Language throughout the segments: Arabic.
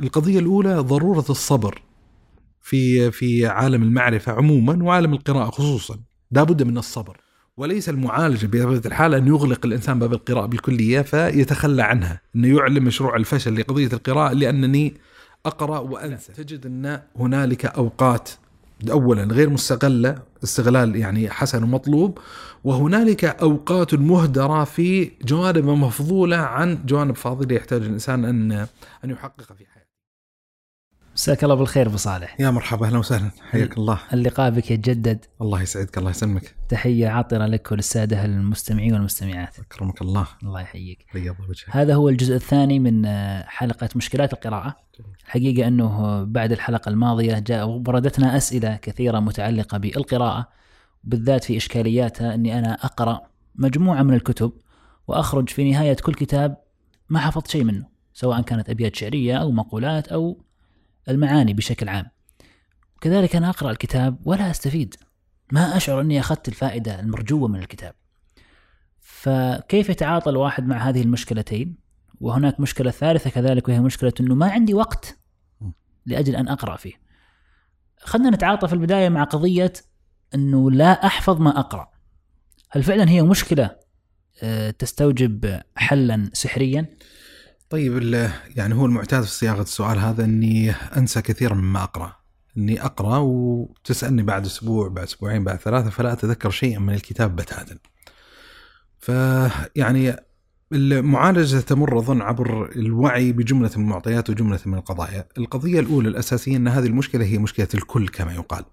القضية الأولى ضرورة الصبر في في عالم المعرفة عموما وعالم القراءة خصوصا. لابد من الصبر. وليس المعالجة بطبيعه الحال أن يغلق الإنسان باب القراءة بالكلية فيتخلى عنها، أنه يعلن مشروع الفشل لقضية القراءة لأنني أقرأ وأنسى، تجد أن هنالك أوقات اولا غير مستغلة استغلال يعني حسن ومطلوب وهنالك أوقات مهدرة في جوانب مفضولة عن جوانب فاضله يحتاج الإنسان أن أن يحقق في حياته. مساك الله بالخير أبو صالح. يا مرحبا أهلا وسهلا. حياك الله. اللقاء بك يتجدد. الله يسعدك الله يسلمك. تحية عاطره لك وللسادة المستمعين والمستمعات. أكرمك الله. الله يحييك. بيض وجهك. هذا هو الجزء الثاني من آه، حلقة مشكلات القراءة. الحقيقة أنه بعد الحلقة الماضية جاء وردتنا أسئلة كثيرة متعلقة بالقراءة بالذات في إشكالياتها أني أنا أقرأ مجموعة من الكتب وأخرج في نهاية كل كتاب ما حفظت شيء منه سواء كانت أبيات شعرية أو مقولات أو المعاني بشكل عام. كذلك أنا أقرأ الكتاب ولا أستفيد. ما أشعر أني أخذت الفائدة المرجوة من الكتاب. فكيف يتعاطى الواحد مع هذه المشكلتين؟ وهناك مشكلة ثالثة كذلك وهي مشكلة أنه ما عندي وقت لأجل أن أقرأ فيه. خلنا نتعاطى في البداية مع قضية أنه لا أحفظ ما أقرأ. هل فعلا هي مشكلة آه، تستوجب حلا سحريا؟ طيب يعني هو المعتاد في صياغة السؤال هذا إني أنسى كثيرا مما أقرأ. إني أقرأ وتسألني بعد أسبوع بعد أسبوعين بعد ثلاثة فلا أتذكر شيئا من الكتاب بتاتا. فيعني المعالجة تمر أظن عبر الوعي بجملة من المعطيات وجملة من القضايا. القضية الأولى الأساسية أن هذه المشكلة هي مشكلة الكل كما يقال.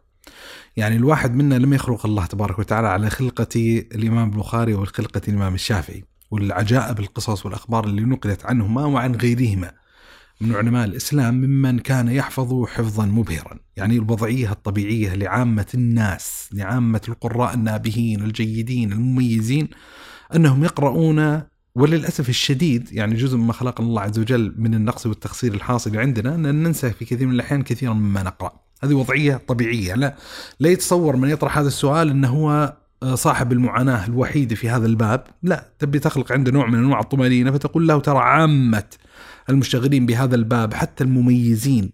يعني الواحد منا لم يخلق الله تبارك وتعالى على خلقة الإمام البخاري وخلقة الإمام الشافعي. والعجائب القصص والأخبار اللي نقلت عنهما وعن غيرهما. من علماء الإسلام ممن كان يحفظ حفظا مبهرا. يعني الوضعية الطبيعية لعامة الناس لعامة القراء النابهين الجيدين المميزين أنهم يقرؤون وللأسف الشديد يعني جزء مما خلق الله عز وجل من النقص والتقصير الحاصل عندنا أن ننسى في كثير من الأحيان كثيرا مما نقرأ. هذه وضعية طبيعية. لا, لا يتصور من يطرح هذا السؤال أنه هو صاحب المعاناة الوحيدة في هذا الباب لا تبي تخلق عنده نوع من أنواع الطمأنينة فتقول له ترى عامة المشتغلين بهذا الباب حتى المميزين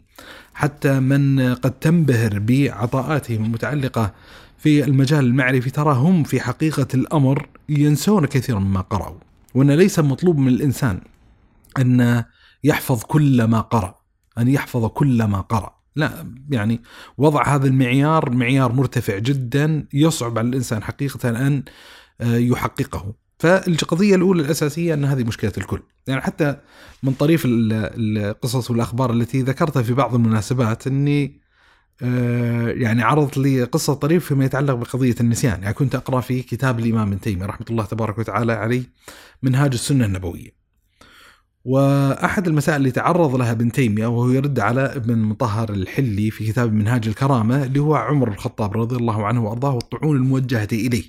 حتى من قد تنبهر بعطاءاتهم المتعلقة في المجال المعرفي ترى هم في حقيقة الأمر ينسون كثيرا مما قرأوا. وأن ليس مطلوب من الإنسان أن يحفظ كل ما قرأ أن يحفظ كل ما قرأ. لا يعني وضع هذا المعيار معيار مرتفع جدا يصعب على الإنسان حقيقة أن آه، يحققه. فالقضية الأولى الأساسية أن هذه مشكلة الكل. يعني حتى من طريف القصص والأخبار التي ذكرتها في بعض المناسبات أني آه، يعني عرضت لي قصة طريف فيما يتعلق بقضية النسيان. يعني كنت أقرأ في كتاب الإمام ابن تيمية رحمة الله تبارك وتعالى عليه منهاج السنة النبوية. وأحد المسائل اللي تعرض لها ابن تيمية وهو يرد على ابن مطهر الحلي في كتاب منهاج الكرامة اللي هو عمر الخطاب رضي الله عنه وأرضاه والطعون الموجهة إليه.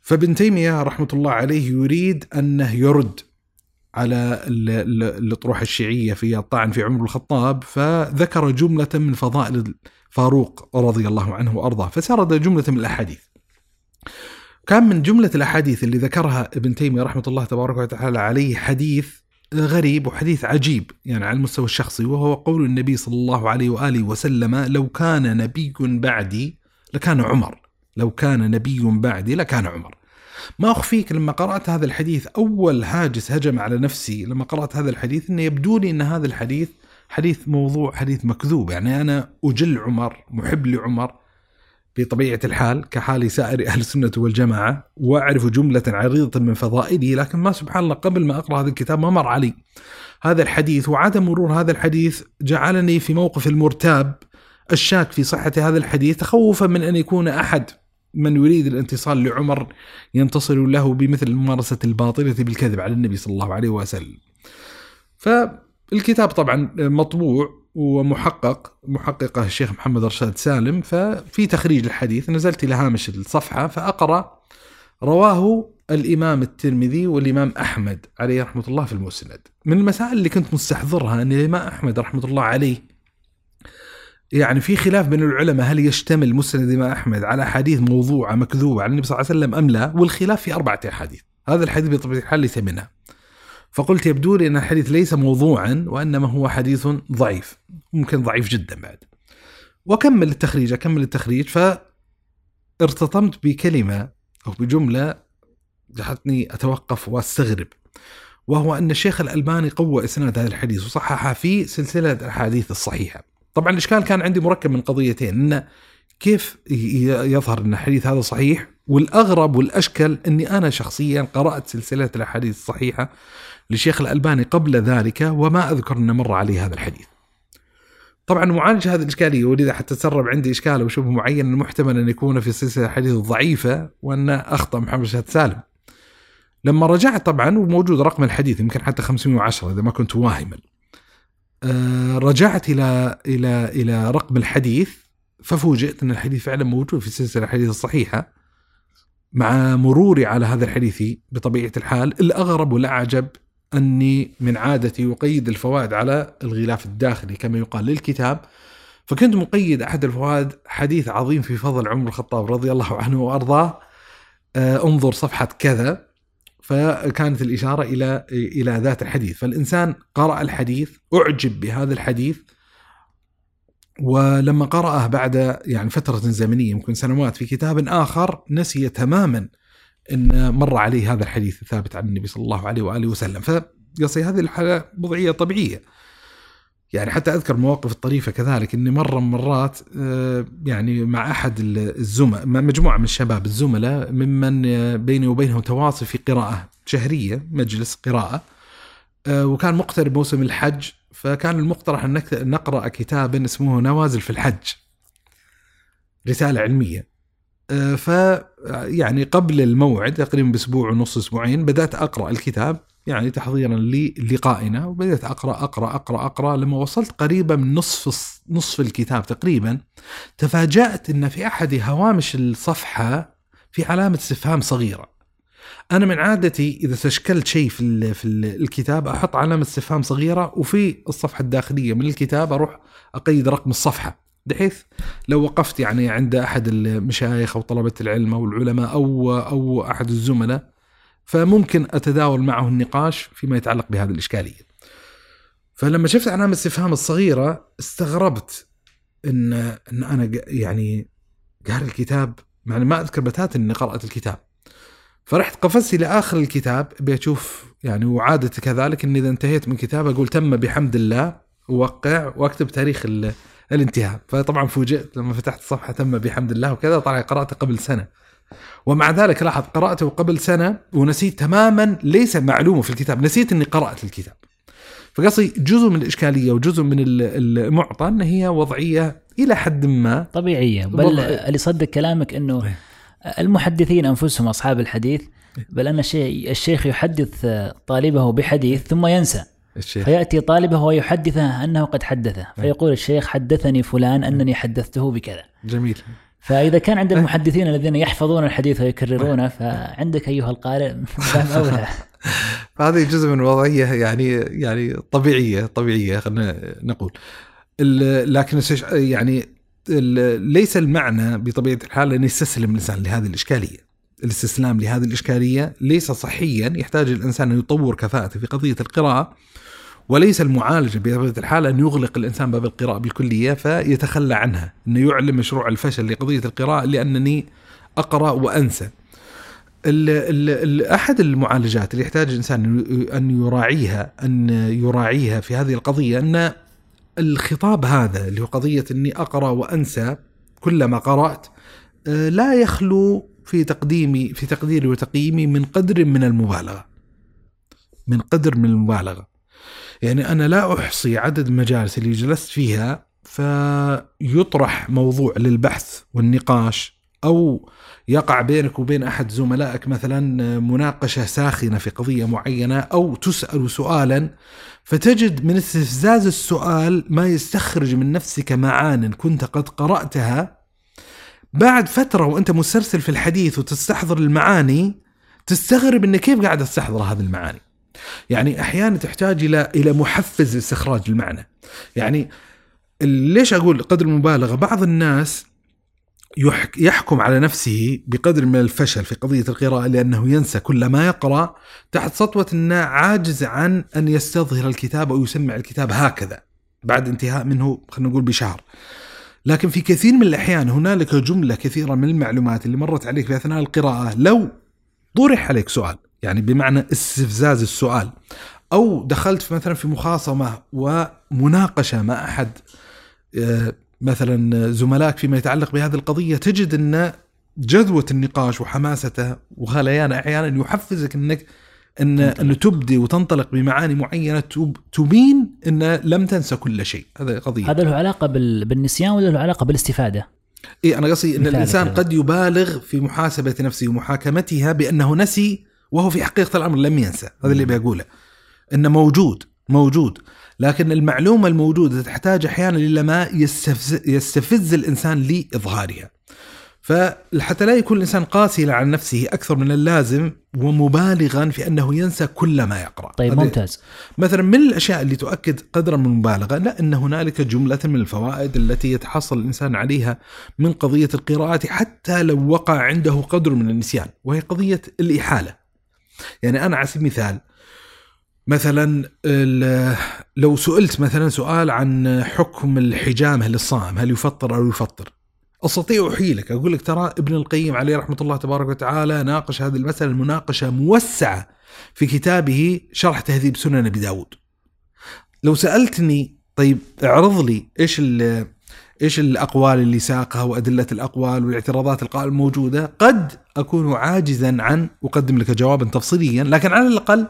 فابن تيمية رحمة الله عليه يريد أنه يرد على الأطروحة الشيعية في الطعن في عمر الخطاب فذكر جملة من فضائل الفاروق رضي الله عنه وأرضاه فسرد جملة من الأحاديث. كان من جملة الأحاديث اللي ذكرها ابن تيمية رحمة الله تبارك وتعالى عليه حديث غريب وحديث عجيب يعني على المستوى الشخصي وهو قول النبي صلى الله عليه وآله وسلم لو كان نبي بعدي لكان عمر لو كان نبي بعدي لكان عمر. ما أخفيك لما قرأت هذا الحديث أول هاجس هجم على نفسي لما قرأت هذا الحديث إنه يبدو لي إن هذا الحديث حديث موضوع حديث مكذوب. يعني أنا أجل عمر محب لعمر بطبيعة الحال كحال سائر أهل السنة والجماعة وأعرف جملة عريضة من فضائله لكن ما سبحان الله قبل ما أقرأ هذا الكتاب ما مر علي. هذا الحديث وعدم مرور هذا الحديث جعلني في موقف المرتاب الشاك في صحة هذا الحديث تخوفا من أن يكون أحد من يريد الانتصال لعمر ينتصر له بمثل الممارسة الباطلة بالكذب على النبي صلى الله عليه وسلم. فالكتاب طبعا مطبوع ومحقق محققة الشيخ محمد رشاد سالم ففي تخريج الحديث نزلت إلى هامش الصفحة فأقرأ رواه الإمام الترمذي والإمام أحمد عليه رحمة الله في المسند. من المسائل اللي كنت مستحضرها أن الإمام أحمد رحمة الله عليه يعني في خلاف بين العلماء هل يشتمل مسند الإمام أحمد على أحاديث موضوعة مكذوبة عن النبي صلى الله عليه وسلم أم لا؟ والخلاف في أربعة أحاديث. هذا الحديث بطبيعة الحال ليس منها. فقلت يبدو لي أن الحديث ليس موضوعا وإنما هو حديث ضعيف ممكن ضعيف جدا بعد. وكمل التخريج أكمل التخريج فارتطمت بكلمة أو بجملة جعلتني أتوقف وأستغرب وهو أن الشيخ الألباني قوى إسناد هذا الحديث وصححها في سلسلة الأحاديث الصحيحة. طبعا الإشكال كان عندي مركب من قضيتين أن كيف يظهر أن الحديث هذا صحيح والأغرب والأشكل أني أنا شخصيا قرأت سلسلة الأحاديث الصحيحة للشيخ الألباني قبل ذلك وما أذكر أن مر علي هذا الحديث. طبعا معالجة هذه الإشكالية ولذا حتى تسرب عندي إشكال وشبه معين محتمل أن يكون في سلسلة الحديث ضعيفة وأن أخطأ محمد شهد سالم. لما رجعت طبعا وموجود رقم الحديث يمكن حتى 510 إذا ما كنت واهما. آه، رجعت إلى إلى إلى رقم الحديث ففوجئت أن الحديث فعلا موجود في سلسلة الحديث الصحيحة مع مروري على هذا الحديث بطبيعة الحال. الأغرب والأعجب أني من عادتي أقيد الفوائد على الغلاف الداخلي كما يقال للكتاب. فكنت مقيد أحد الفوائد حديث عظيم في فضل عمر الخطاب رضي الله عنه وأرضاه. آه، انظر صفحة كذا. فكانت الإشارة إلى إلى ذات الحديث. فالإنسان قرأ الحديث أعجب بهذا الحديث. ولما قرأه بعد يعني فترة زمنية يمكن سنوات في كتاب آخر نسي تماما أن مر عليه هذا الحديث الثابت عن النبي صلى الله عليه وآله وسلم. فيصير هذه الحالة وضعية طبيعية. يعني حتى أذكر مواقف الطريفة كذلك إني مرة من مرات آه، يعني مع أحد الزملاء مجموعة من الشباب الزملاء ممن بيني وبينهم تواصل في قراءة شهرية مجلس قراءة آه، وكان مقترب موسم الحج فكان المقترح أن نقرأ كتابا اسمه نوازل في الحج. رسالة علمية. آه، ف يعني قبل الموعد تقريبا بأسبوع ونص أسبوعين بدأت أقرأ الكتاب يعني تحضيرا للقائنا وبدأت أقرأ أقرأ أقرأ أقرأ لما وصلت قريبا من نصف نصف الكتاب تقريبا تفاجأت أن في أحد هوامش الصفحة في علامة استفهام صغيرة. أنا من عادتي إذا تشكلت شيء في, في الكتاب أحط علامة استفهام صغيرة وفي الصفحة الداخلية من الكتاب أروح أقيد رقم الصفحة. بحيث لو وقفت يعني عند أحد المشايخ أو طلبة العلم أو العلماء أو أو أحد الزملاء فممكن أتداول معه النقاش فيما يتعلق بهذه الإشكالية. فلما شفت علامه الاستفهام الصغيرة استغربت إن إن أنا يعني قاري الكتاب يعني ما أذكر بتاتا إني قرأت الكتاب. فرحت قفزت إلى آخر الكتاب أبي أشوف يعني وعادتي كذلك إني إذا انتهيت من كتاب أقول تم بحمد الله ووقع وأكتب تاريخ الانتهاء. فطبعا فوجئت لما فتحت الصفحه تم بحمد الله وكذا طلع قراته قبل سنة. ومع ذلك لاحظ قرأته قبل سنة ونسيت تماما ليس معلومة في الكتاب نسيت أني قرأت الكتاب. فقصدي جزء من الإشكالية وجزء من المعطى أن هي وضعية إلى حد ما طبيعية. بل وضع... اللي صدق كلامك أنه إيه. المحدثين أنفسهم أصحاب الحديث إيه. بل أن الشيخ يحدث طالبه بحديث ثم ينسى. الشيخ. فيأتي طالبه ويحدثه أنه قد حدثه. فيقول الشيخ حدثني فلان أنني حدثته بكذا. جميل. فإذا كان عند المحدثين الذين يحفظون الحديث ويكررونه فعندك أيها القارئ أولى. فهذه جزء من وضعية يعني يعني طبيعية طبيعية خلينا نقول. لكن يعني ليس المعنى بطبيعة الحال أن يستسلم الإنسان لهذه الإشكالية. الاستسلام لهذه الإشكالية ليس صحيا يحتاج الإنسان أن يطور كفاءته في قضية القراءة. وليس المعالجة بطبيعة الحال أن يغلق الإنسان باب القراءة بالكلية فيتخلى عنها، أنه يعلن مشروع الفشل لقضية القراءة لأنني أقرأ وأنسى. ال ال ال أحد المعالجات اللي يحتاج الإنسان أن يراعيها أن يراعيها في هذه القضية أن الخطاب هذا اللي هو قضية أني أقرأ وأنسى كلما قرأت آه، لا يخلو في تقديمي في تقديري وتقييمي من قدر من المبالغة. من قدر من المبالغة. يعني أنا لا أحصي عدد المجالس اللي جلست فيها فيطرح موضوع للبحث والنقاش أو يقع بينك وبين أحد زملائك مثلا مناقشة ساخنة في قضية معينة أو تسأل سؤالا فتجد من استفزاز السؤال ما يستخرج من نفسك معان كنت قد قرأتها. بعد فترة وأنت مسلسل في الحديث وتستحضر المعاني تستغرب أن كيف قاعد أستحضر هذه المعاني. يعني أحيانا تحتاج إلى إلى محفز لاستخراج المعنى. يعني ليش أقول قدر المبالغة؟ بعض الناس يحك يحكم على نفسه بقدر من الفشل في قضية القراءة لأنه ينسى كل ما يقرأ تحت سطوة أنه عاجز عن أن يستظهر الكتاب أو يسمع الكتاب هكذا بعد انتهاء منه خلينا نقول بشهر. لكن في كثير من الأحيان هنالك جملة كثيرة من المعلومات اللي مرت عليك في أثناء القراءة لو طرح عليك سؤال. يعني بمعنى استفزاز السؤال أو دخلت في مثلا في مخاصمة ومناقشة مع أحد آه، مثلا زملائك فيما يتعلق بهذه القضية تجد أن جذوة النقاش وحماسته وغليانه أحيانا يحفزك أنك أن أن تبدي وتنطلق بمعاني معينة تب- تبين أن لم تنسى كل شيء هذا قضية هذا له علاقة بال... بالنسيان ولا له علاقة بالاستفادة؟ إيه أنا قصدي أن الإنسان كذا. قد يبالغ في محاسبة نفسه ومحاكمتها بأنه نسي وهو في حقيقة الأمر لم ينسى هذا اللي بقوله إنه موجود موجود. لكن المعلومة الموجودة تحتاج أحيانا إلى ما يستفز, يستفز الإنسان لإظهارها. فحتى لا يكون الإنسان قاسيا على نفسه أكثر من اللازم ومبالغا في أنه ينسى كل ما يقرأ. طيب ممتاز. مثلا من الأشياء اللي تؤكد قدرا من المبالغة؟ لا إن هنالك جملة من الفوائد التي يتحصل الإنسان عليها من قضية القراءة حتى لو وقع عنده قدر من النسيان وهي قضية الإحالة. يعني أنا على سبيل المثال مثلا لو سئلت مثلا سؤال عن حكم الحجامه للصائم هل يفطر أو يفطر؟ أستطيع احيلك أقول لك ترى ابن القيم عليه رحمة الله تبارك وتعالى ناقش هذه المسألة مناقشه موسعة في كتابه شرح تهذيب سنن أبي داود لو سألتني طيب اعرض لي إيش إيش الأقوال اللي ساقها وأدلة الأقوال والاعتراضات القائمة الموجودة؟ قد أكون عاجزا عن أقدم لك جوابا تفصيليا لكن على الأقل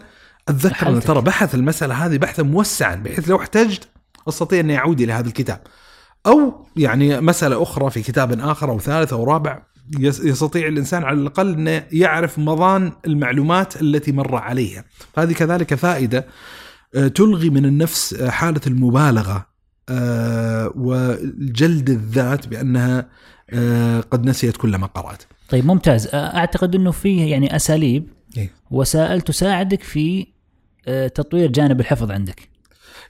أتذكر أن. ترى بحث المسألة هذه بحثا موسعا بحيث لو احتجت أستطيع أني أعود إلى هذا الكتاب. أو يعني مسألة أخرى في كتاب آخر أو ثالث أو رابع يس- يستطيع الإنسان على الأقل انه يعرف مضان المعلومات التي مر عليها. فهذه كذلك فائدة آه، تلغي من النفس آه، حالة المبالغة. وجلد الذات بأنها آه، قد نسيت كل ما قرات طيب ممتاز أعتقد إنه فيه يعني أساليب إيه. وسائل تساعدك في آه، تطوير جانب الحفظ عندك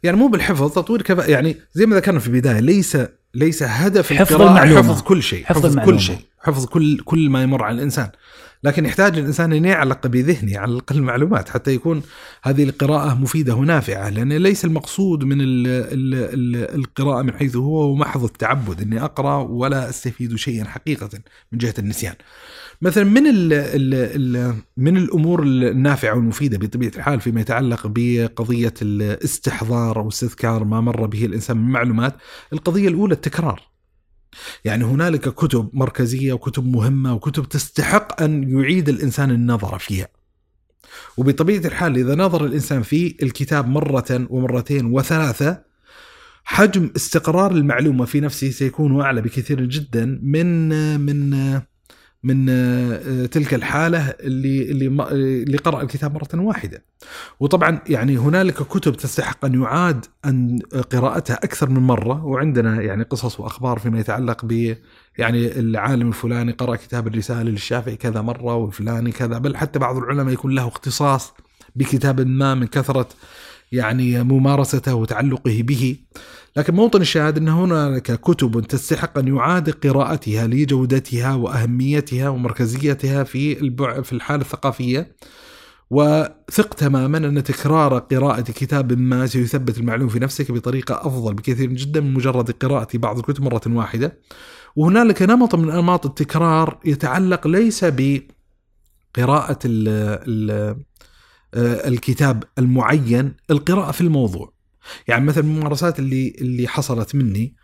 يعني مو بالحفظ تطوير كفاءة يعني زي ما ذكرنا في البداية ليس ليس هدف حفظ القراءة المعلومة. حفظ كل شيء حفظ حفظ, المعلومة. كل شيء حفظ كل كل ما يمر على الإنسان لكن يحتاج الإنسان أن يعلق بذهنه على الأقل معلومات حتى يكون هذه القراءة مفيدة ونافعة لأن ليس المقصود من ال ال ال القراءة من حيث هو محض التعبد إني أقرأ ولا أستفيد شيئا حقيقة من جهة النسيان. مثلا من ال ال ال من الأمور النافعة والمفيدة بطبيعة الحال فيما يتعلق بقضية الاستحضار أو استذكار ما مر به الإنسان من معلومات، القضية الأولى التكرار. يعني هنالك كتب مركزية وكتب مهمة وكتب تستحق أن يعيد الإنسان النظر فيها. وبطبيعة الحال إذا نظر الإنسان في الكتاب مرة ومرتين وثلاثة حجم استقرار المعلومة في نفسه سيكون أعلى بكثير جدا من من من آه، تلك الحالة اللي اللي اللي قرأ الكتاب مرة واحدة. وطبعا يعني هنالك كتب تستحق أن يعاد أن قراءتها أكثر من مرة. وعندنا يعني قصص وأخبار فيما يتعلق ب يعني العالم الفلاني قرأ كتاب الرسالة للشافعي كذا مرة والفلاني كذا. بل حتى بعض العلماء يكون له اختصاص بكتاب ما من كثرة يعني ممارسته وتعلقه به. لكن موطن الشاهد إن هناك كتب تستحق أن يعاد قراءتها لجودتها وأهميتها ومركزيتها في. في الحالة الثقافية وثق تماما أن تكرار قراءة كتاب ما سيثبت المعلوم في نفسك بطريقة أفضل بكثير جدا من مجرد قراءة بعض الكتب مرة واحدة. وهنالك نمط من أنماط التكرار يتعلق ليس بقراءة ال ال الكتاب المعين، القراءة في الموضوع. يعني مثلا الممارسات اللي اللي حصلت مني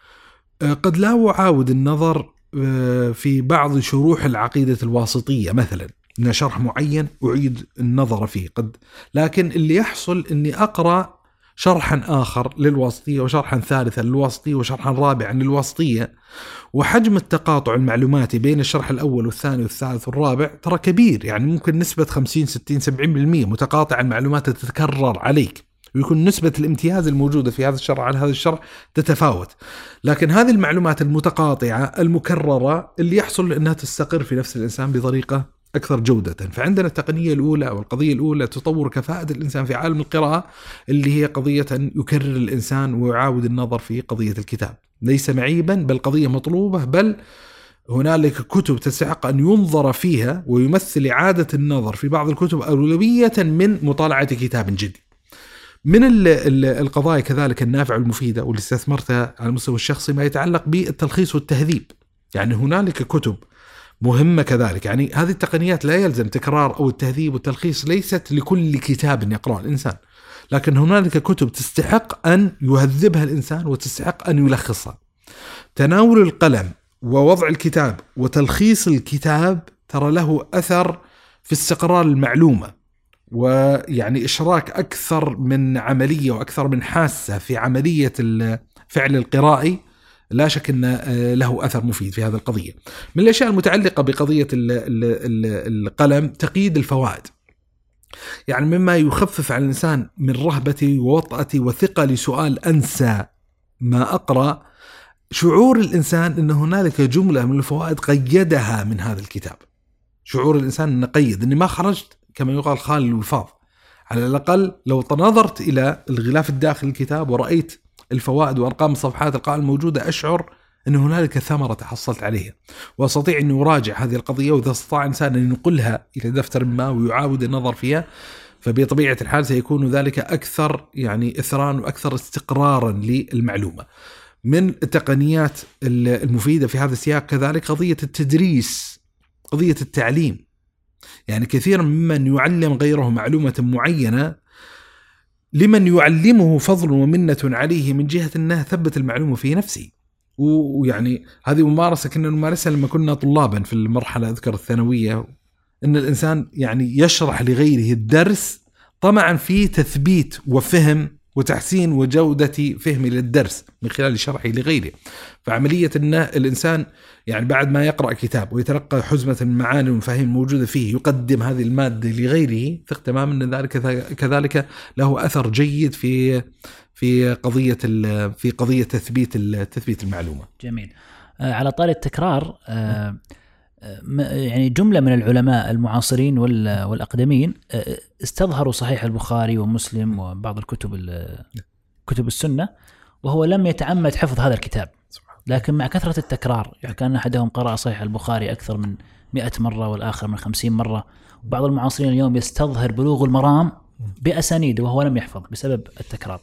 آه، قد لا أعاود النظر آه، في بعض شروح العقيدة الواسطية مثلا ان شرح معين أعيد النظر فيه قد لكن اللي يحصل إني أقرأ شرحا آخر للواسطية وشرحا ثالثا للواسطية وشرحا رابعا للواسطية وحجم التقاطع المعلوماتي بين الشرح الأول والثاني والثالث والرابع ترى كبير يعني ممكن نسبة 50 60 70% متقاطع المعلومات تتكرر عليك. ويكون نسبة الامتياز الموجودة في هذا الشرح عن هذا الشرح تتفاوت. لكن هذه المعلومات المتقاطعة المكررة اللي يحصل أنها تستقر في نفس الإنسان بطريقة أكثر جودة. فعندنا التقنية الأولى أو القضية الأولى تطور كفاءة الإنسان في عالم القراءة اللي هي قضية أن يكرر الإنسان ويعاود النظر في قضية الكتاب. ليس معيبا بل قضية مطلوبة بل هنالك كتب تستحق أن ينظر فيها ويمثل إعادة النظر في بعض الكتب أولوية من مطالعة كتاب جديد. من ال- ال- القضايا كذلك النافعه والمفيدة واللي استثمرتها على المستوى الشخصي ما يتعلق بالتلخيص والتهذيب. يعني هنالك كتب مهمة كذلك، يعني هذه التقنيات لا يلزم تكرار أو التهذيب والتلخيص ليست لكل كتاب يقرأه الإنسان. لكن هنالك كتب تستحق أن يهذبها الإنسان وتستحق أن يلخصها. تناول القلم ووضع الكتاب وتلخيص الكتاب ترى له أثر في استقرار المعلومة ويعني إشراك أكثر من عملية وأكثر من حاسة في عملية الفعل القرائي لا شك إن آه، له أثر مفيد في هذه القضية. من الأشياء المتعلقة بقضية ال- ال- ال- القلم تقييد الفوائد. يعني مما يخفف على الإنسان من رهبتي ووطأتي وثقة لسؤال أنسى ما أقرأ شعور الإنسان إن هنالك جملة من الفوائد قيدها من هذا الكتاب. شعور الإنسان إنه قيد إني ما خرجت كما يقال خال الوفاض. على الأقل لو نظرت إلى الغلاف الداخلي الكتاب ورأيت الفوائد وأرقام الصفحات القائمة الموجودة أشعر أن هنالك ثمرة تحصلت عليها وأستطيع أن أراجع هذه القضية وإذا أستطاع الانسان أن ينقلها إلى دفتر ما ويعاود النظر فيها فبطبيعة الحال سيكون ذلك أكثر يعني اثران وأكثر استقرارا للمعلومة. من التقنيات المفيدة في هذا السياق كذلك قضية التدريس قضية التعليم. يعني كثيرا ممن يعلم غيره معلومة معينة لمن يعلمه فضل ومنة عليه من جهة انه ثبت المعلومة في نفسه. ويعني هذه ممارسة كنا نمارسها لما كنا طلابا في المرحلة أذكر الثانوية إن الإنسان يعني يشرح لغيره الدرس طمعا في تثبيت وفهم وتحسين وجودة فهمه للدرس من خلال شرحه لغيره. فعملية ان الإنسان يعني بعد ما يقرأ كتاب ويتلقى حزمة من المعاني والمفاهيم الموجوده فيه يقدم هذه المادة لغيره ثق تماما أن ذلك كذلك له أثر جيد في في قضية في قضية تثبيت تثبيت المعلومة. جميل. على طاري التكرار يعني جملة من العلماء المعاصرين والأقدمين استظهروا صحيح البخاري ومسلم وبعض الكتب كتب السنة وهو لم يتعمد حفظ هذا الكتاب. لكن مع كثرة التكرار يعني كان أحدهم قرأ صحيح البخاري أكثر من 100 مرة والآخر من 50 مرة. وبعض المعاصرين اليوم يستظهر بلوغ المرام باسانيده وهو لم يحفظ بسبب التكرار.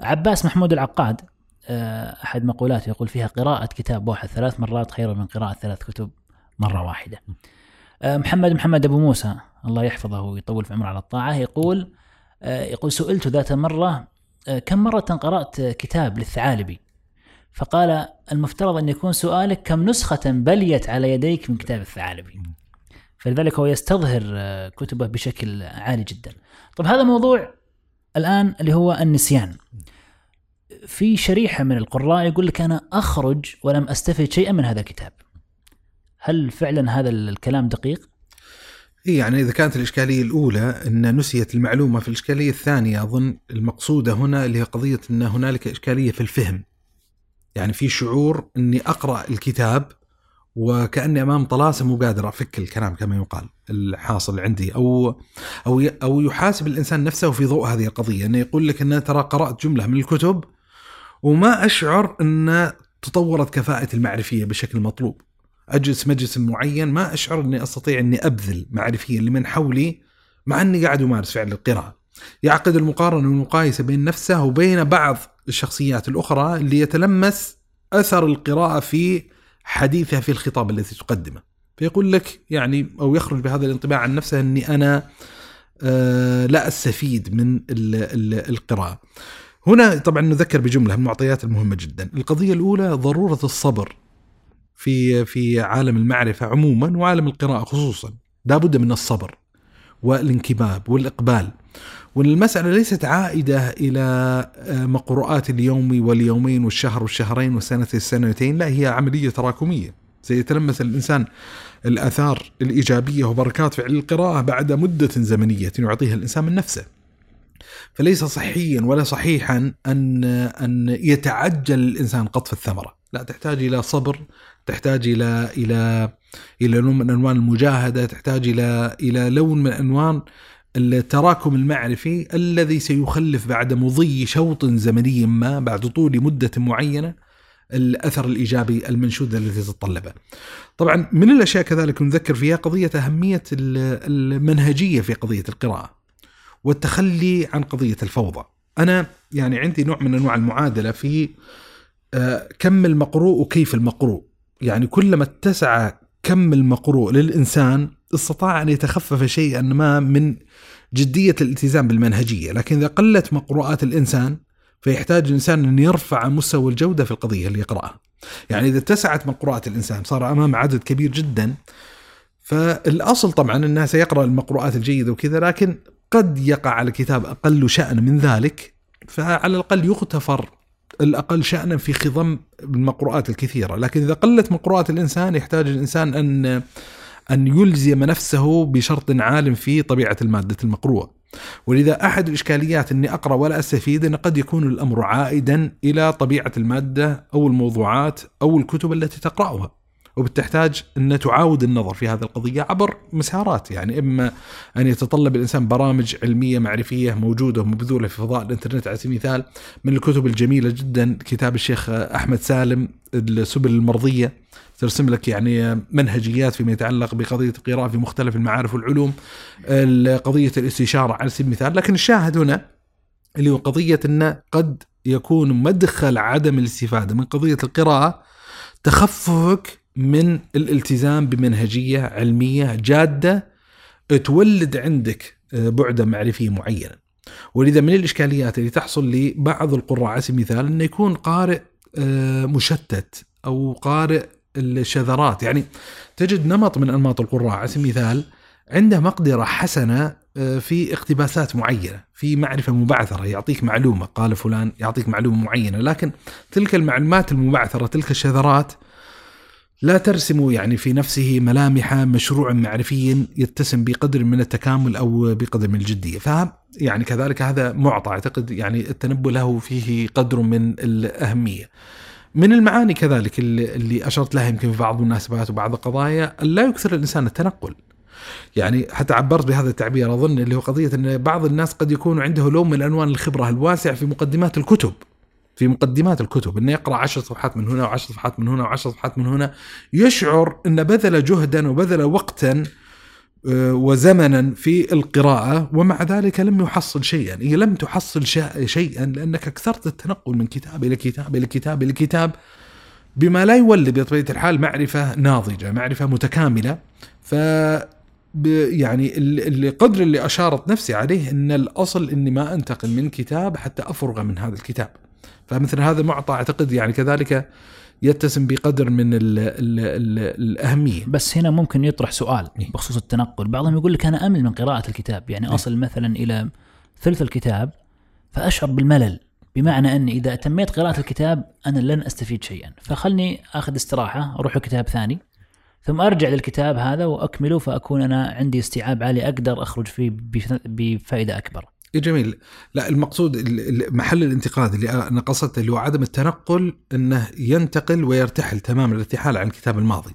عباس محمود العقاد أحد مقولاته يقول فيها قراءة كتاب واحد ثلاث مرات خير من قراءة ثلاث كتب. مرة واحدة. محمد محمد أبو موسى الله يحفظه ويطول في عمره على الطاعة يقول يقول سئلت ذات مرة كم مرة قرأت كتاب للثعالبي؟ فقال المفترض أن يكون سؤالك كم نسخة بليت على يديك من كتاب الثعالبي. فلذلك هو يستظهر كتبه بشكل عالي جدا. طب هذا موضوع الآن اللي هو النسيان. في شريحة من القراء يقول لك أنا أخرج ولم أستفد شيئا من هذا الكتاب. هل فعلا هذا الكلام دقيق؟ يعني إذا كانت الإشكالية الأولى أن نسيت المعلومة في الإشكالية الثانية أظن المقصودة هنا اللي هي قضية أن هنالك إشكالية في الفهم. يعني في شعور أني أقرأ الكتاب وكأني أمام طلاسم وقادر أفك الكلام كما يقال الحاصل عندي. أو أو أو يحاسب الإنسان نفسه في ضوء هذه القضية أنه يقول لك أن ترى قرأت جملة من الكتب وما أشعر أن تطورت كفاءة المعرفية بشكل مطلوب. أجلس مجلس معين ما أشعر إني أستطيع إني أبذل معرفيا لمن حولي مع إني قاعد أمارس فعل القراءة. يعقد المقارنة والمقايسه بين نفسه وبين بعض الشخصيات الأخرى اللي يتلمس أثر القراءة في حديثها في الخطاب الذي تقدمه. فيقول لك يعني أو يخرج بهذا الانطباع عن نفسه إني أنا آه لا أستفيد من ال ال القراءة. هنا طبعا نذكر بجملة من المعطيات المهمة جدا. القضية الأولى ضرورة الصبر في في عالم المعرفة عموما وعالم القراءة خصوصا. لابد من الصبر والانكباب والإقبال. والمسألة ليست عائدة إلى مقروءات اليوم واليومين والشهر والشهرين والسنة السنتين. لا هي عملية تراكمية. سيتلمس الإنسان الآثار الإيجابية وبركات فعل القراءة بعد مدة زمنية يعطيها الإنسان من نفسه. فليس صحيا ولا صحيحا أن أن يتعجل الإنسان قطف الثمرة. لا تحتاج إلى صبر تحتاج إلى إلى إلى لون من أنواع المجاهدة، تحتاج إلى إلى لون من انواع التراكم المعرفي الذي سيخلف بعد مضي شوط زمني ما بعد طول مدة معينة الأثر الإيجابي المنشود الذي تتطلبه. طبعا من الأشياء كذلك نذكر فيها قضية أهمية المنهجية في قضية القراءة والتخلي عن قضية الفوضى. أنا يعني عندي نوع من أنواع المعادلة في آه، كم المقروء وكيف المقروء. يعني كلما اتسع كم المقروء للإنسان استطاع أن يتخفف شيئا ما من جدية الالتزام بالمنهجية، لكن إذا قلت مقروءات الإنسان فيحتاج الإنسان أن يرفع مستوى الجودة في القضية اللي يقرأها. يعني إذا اتسعت مقروءات الإنسان صار أمام عدد كبير جدا فالأصل طبعا الناس سيقرأ المقروءات الجيدة وكذا لكن قد يقع على كتاب أقل شأن من ذلك فعلى الأقل يغتفر الأقل شأنا في خضم المقروءات الكثيرة، لكن إذا قلت مقروءات الإنسان يحتاج الإنسان أن أن يلزم نفسه بشرط عالم في طبيعة المادة المقروءة. ولذا أحد الإشكاليات أني أقرأ ولا أستفيد أن قد يكون الأمر عائدا إلى طبيعة المادة أو الموضوعات أو الكتب التي تقرأها. وبتحتاج أن تعاود النظر في هذه القضية عبر مسارات. يعني إما أن يتطلب الإنسان برامج علمية معرفية موجودة ومبذولة في فضاء الإنترنت على سبيل المثال من الكتب الجميلة جدا كتاب الشيخ أحمد سالم السبل المرضية. ترسم لك يعني منهجيات فيما يتعلق بقضية القراءة في مختلف المعارف والعلوم. قضية الاستشارة على سبيل المثال. لكن الشاهد هنا اللي هو قضية أنه قد يكون مدخل عدم الاستفادة من قضية القراءة تخففك من الالتزام بمنهجية علمية جادة تولد عندك آه، بعدا معرفي معينا. ولذا من الإشكاليات اللي تحصل لبعض القراء على سبيل المثال إنه يكون قارئ آه، مشتت أو قارئ الشذرات يعني تجد نمط من أنماط القراء على سبيل المثال عنده مقدرة حسنة آه، في اقتباسات معينة، في معرفة مبعثرة يعطيك معلومة قال فلان يعطيك معلومة معينة، لكن تلك المعلومات المبعثرة تلك الشذرات لا ترسم يعني في نفسه ملامح مشروع معرفي يتسم بقدر من التكامل أو بقدر من الجدية، ف يعني كذلك هذا معطى أعتقد يعني التنبؤ له فيه قدر من الأهمية. من المعاني كذلك اللي أشرت لها يمكن في بعض المناسبات وبعض القضايا لا يكثر الإنسان التنقل. يعني حتى عبرت بهذا التعبير أظن اللي هو قضية إن بعض الناس قد يكون عنده لون من ألوان الخبرة الواسع في مقدمات الكتب. في مقدمات الكتب إنه يقرأ عشر صفحات من هنا وعشر صفحات من هنا وعشر صفحات من هنا يشعر انه بذل جهدا وبذل وقتا آه، وزمنا في القراءة ومع ذلك لم يحصل شيئا. هي لم تحصل شيئا لأنك أكثرت التنقل من كتاب إلى كتاب إلى كتاب إلى كتاب بما لا يولد بطبيعة الحال معرفة ناضجة معرفة متكاملة. ف يعني القدر اللي أشارت نفسي عليه أن الأصل أني ما أنتقل من كتاب حتى أفرغ من هذا الكتاب. فمثل هذا معطى أعتقد يعني كذلك يتسم بقدر من ال ال ال الأهمية. بس هنا ممكن يطرح سؤال إيه. بخصوص التنقل، بعضهم يقول لك أنا أمل من قراءة الكتاب، يعني إيه. أصل مثلا إلى ثلث الكتاب فأشعر بالملل، بمعنى أني إذا أتميت قراءة الكتاب أنا لن أستفيد شيئا، فخلني أخذ استراحة أروح لكتاب ثاني ثم أرجع للكتاب هذا وأكمله فأكون أنا عندي استيعاب عالي أقدر أخرج فيه بفائدة أكبر. إيه جميل. لا المقصود محل الانتقاد اللي أنا قصدته اللي هو عدم التنقل إنه ينتقل ويرتحل تمام الارتحال عن الكتاب الماضي.